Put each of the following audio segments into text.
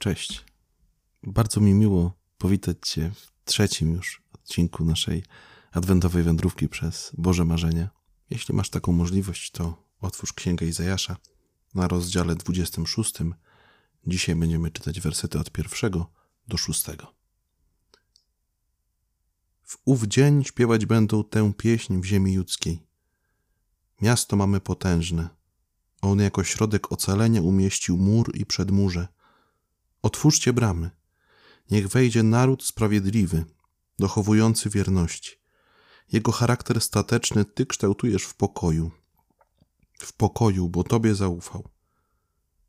Cześć. Bardzo mi miło powitać Cię w trzecim już odcinku naszej adwentowej wędrówki przez Boże Marzenia. Jeśli masz taką możliwość, to otwórz Księgę Izajasza na rozdziale 26. Dzisiaj będziemy czytać wersety od pierwszego do szóstego. W ów dzień śpiewać będą tę pieśń w ziemi judzkiej. Miasto mamy potężne. On jako środek ocalenia umieścił mur i przedmurze – Otwórzcie bramy. Niech wejdzie naród sprawiedliwy, dochowujący wierności. Jego charakter stateczny Ty kształtujesz w pokoju. W pokoju, bo Tobie zaufał.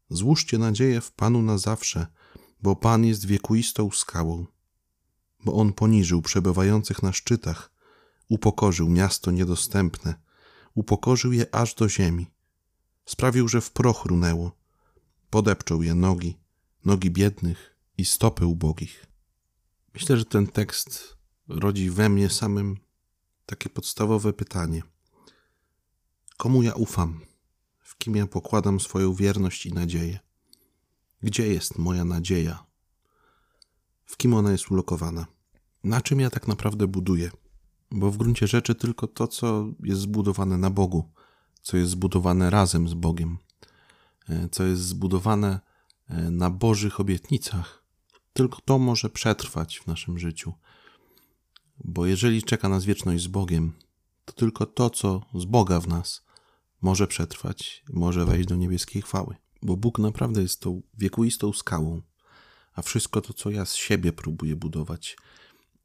Złóżcie nadzieję w Panu na zawsze, bo Pan jest wiekuistą skałą. Bo On poniżył przebywających na szczytach, upokorzył miasto niedostępne, upokorzył je aż do ziemi. Sprawił, że w proch runęło. Podepczął je nogi, nogi biednych i stopy ubogich. Myślę, że ten tekst rodzi we mnie samym takie podstawowe pytanie: komu ja ufam? W kim ja pokładam swoją wierność i nadzieję? Gdzie jest moja nadzieja? W kim ona jest ulokowana? Na czym ja tak naprawdę buduję? Bo w gruncie rzeczy tylko to, co jest zbudowane na Bogu, co jest zbudowane razem z Bogiem, e, co jest zbudowane na Bożych obietnicach. Tylko to może przetrwać w naszym życiu. Bo jeżeli czeka nas wieczność z Bogiem, to tylko to, co z Boga w nas, może przetrwać, może wejść do niebieskiej chwały. Bo Bóg naprawdę jest tą wiekuistą skałą, a wszystko to, co ja z siebie próbuję budować,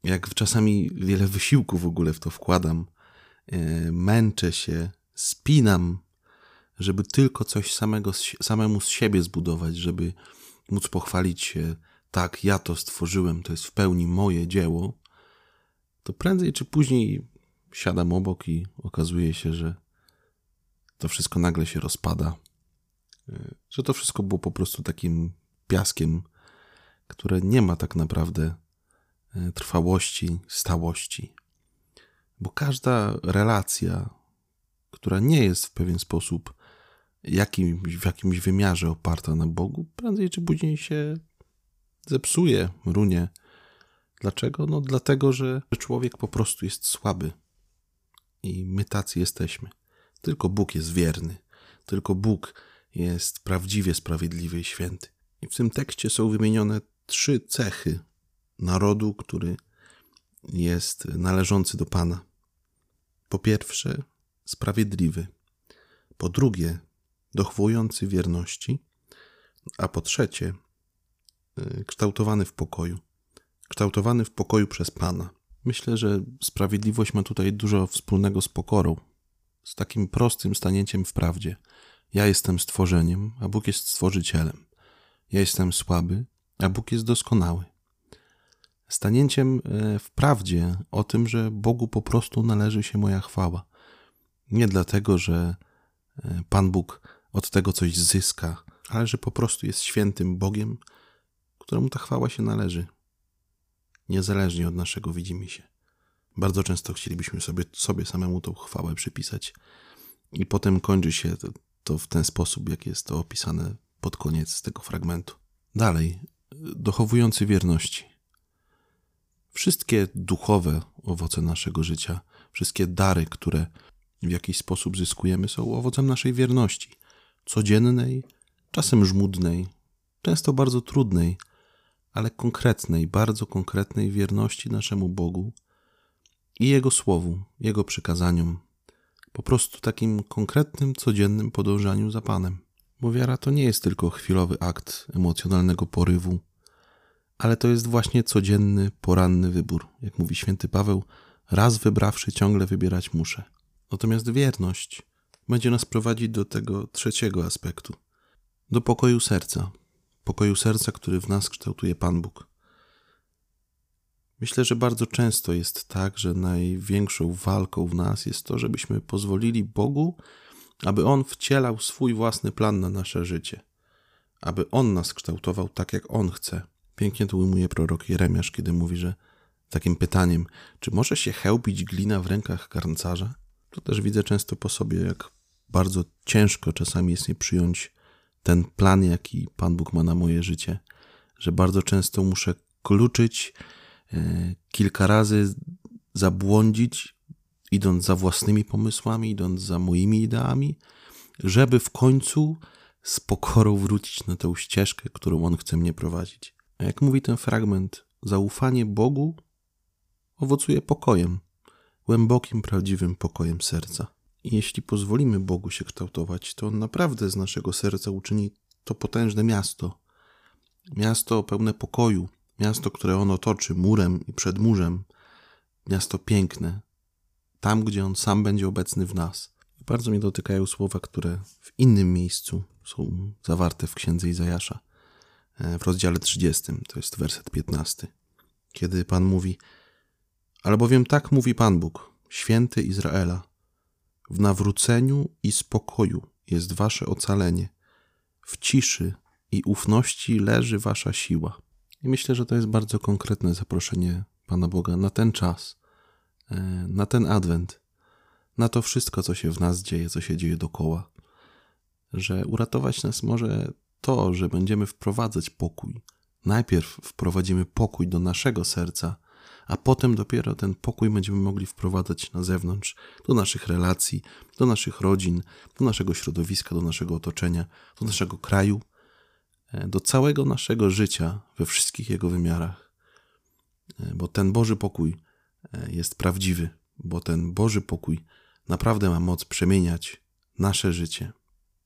jak czasami wiele wysiłku w ogóle w to wkładam, e, męczę się, spinam żeby tylko coś samego, samemu z siebie zbudować, żeby móc pochwalić się, tak, ja to stworzyłem, to jest w pełni moje dzieło, to prędzej czy później siadam obok i okazuje się, że to wszystko nagle się rozpada, e, że to wszystko było po prostu takim piaskiem, które nie ma tak naprawdę e, trwałości, stałości. Bo każda relacja, która nie jest w pewien sposób jakim, w jakimś wymiarze oparta na Bogu, prędzej czy później się zepsuje, runie. Dlaczego? No dlatego, że człowiek po prostu jest słaby. I my tacy jesteśmy. Tylko Bóg jest wierny. Tylko Bóg jest prawdziwie sprawiedliwy i święty. I w tym tekście są wymienione trzy cechy narodu, który jest należący do Pana. Po pierwsze, sprawiedliwy. Po drugie, dochwujący wierności, a po trzecie, y, kształtowany w pokoju. Kształtowany w pokoju przez Pana. Myślę, że sprawiedliwość ma tutaj dużo wspólnego z pokorą, z takim prostym stanięciem w prawdzie. Ja jestem stworzeniem, a Bóg jest stworzycielem. Ja jestem słaby, a Bóg jest doskonały. Stanięciem e, w prawdzie o tym, że Bogu po prostu należy się moja chwała. Nie dlatego, że e, Pan Bóg od tego coś zyska, ale że po prostu jest świętym Bogiem, któremu ta chwała się należy, niezależnie od naszego widzimy się. Bardzo często chcielibyśmy sobie, sobie samemu tą chwałę przypisać i potem kończy się to, to w ten sposób, jak jest to opisane pod koniec tego fragmentu. Dalej, dochowujący wierności. Wszystkie duchowe owoce naszego życia, wszystkie dary, które w jakiś sposób zyskujemy, są owocem naszej wierności codziennej, czasem żmudnej, często bardzo trudnej, ale konkretnej, bardzo konkretnej wierności naszemu Bogu i Jego Słowu, Jego przykazaniom, po prostu takim konkretnym, codziennym podążaniu za Panem. Bo wiara to nie jest tylko chwilowy akt emocjonalnego porywu, ale to jest właśnie codzienny, poranny wybór. Jak mówi święty Paweł, raz wybrawszy, ciągle wybierać muszę. Natomiast wierność będzie nas prowadzić do tego trzeciego aspektu do pokoju serca. Pokoju serca, który w nas kształtuje Pan Bóg. Myślę, że bardzo często jest tak, że największą walką w nas jest to, żebyśmy pozwolili Bogu, aby On wcielał swój własny plan na nasze życie, aby On nas kształtował tak, jak On chce. Pięknie to ujmuje prorok Jeremiasz, kiedy mówi, że takim pytaniem, czy może się chełpić glina w rękach garncarza? To też widzę często po sobie, jak bardzo ciężko czasami jest mi przyjąć ten plan, jaki Pan Bóg ma na moje życie, że bardzo często muszę kluczyć, e, kilka razy zabłądzić, idąc za własnymi pomysłami, idąc za moimi ideami, żeby w końcu z pokorą wrócić na tę ścieżkę, którą On chce mnie prowadzić. A jak mówi ten fragment, zaufanie Bogu owocuje pokojem, głębokim, prawdziwym pokojem serca. Jeśli pozwolimy Bogu się kształtować, to On naprawdę z naszego serca uczyni to potężne miasto. Miasto pełne pokoju, miasto, które On otoczy murem i przedmurzem, miasto piękne, tam, gdzie On sam będzie obecny w nas. Bardzo mnie dotykają słowa, które w innym miejscu są zawarte w księdze Izajasza, e, w rozdziale 30, to jest werset 15, kiedy Pan mówi: Albowiem tak mówi Pan Bóg, święty Izraela, w nawróceniu i spokoju jest wasze ocalenie, w ciszy i ufności leży wasza siła. I myślę, że to jest bardzo konkretne zaproszenie Pana Boga na ten czas, e, na ten adwent, na to wszystko, co się w nas dzieje, co się dzieje dokoła. Że uratować nas może to, że będziemy wprowadzać pokój. Najpierw wprowadzimy pokój do naszego serca, a potem dopiero ten pokój będziemy mogli wprowadzać na zewnątrz, do naszych relacji, do naszych rodzin, do naszego środowiska, do naszego otoczenia, do naszego kraju, e, do całego naszego życia we wszystkich jego wymiarach. E, bo ten Boży pokój e, jest prawdziwy, bo ten Boży pokój naprawdę ma moc przemieniać nasze życie.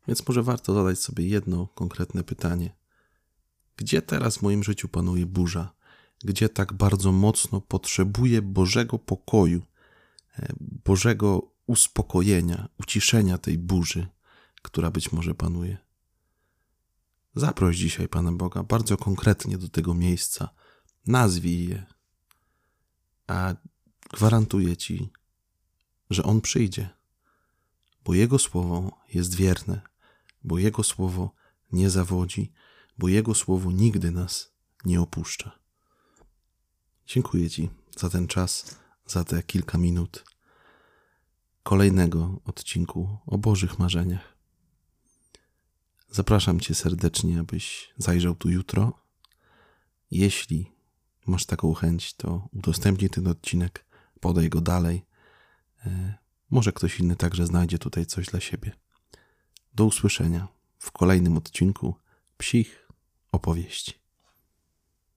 Więc może warto zadać sobie jedno konkretne pytanie: gdzie teraz w moim życiu panuje burza? Gdzie tak bardzo mocno potrzebuję Bożego pokoju, e, Bożego uspokojenia, uciszenia tej burzy, która być może panuje? Zaproś dzisiaj Pana Boga bardzo konkretnie do tego miejsca, nazwij je, a gwarantuję Ci, że On przyjdzie, bo Jego słowo jest wierne, bo Jego słowo nie zawodzi, bo Jego słowo nigdy nas nie opuszcza. Dziękuję Ci za ten czas, za te kilka minut kolejnego odcinku o Bożych marzeniach. Zapraszam Cię serdecznie, abyś zajrzał tu jutro. Jeśli masz taką chęć, to udostępnij ten odcinek, podaj go dalej E, może ktoś inny także znajdzie tutaj coś dla siebie. Do usłyszenia w kolejnym odcinku psich opowieści.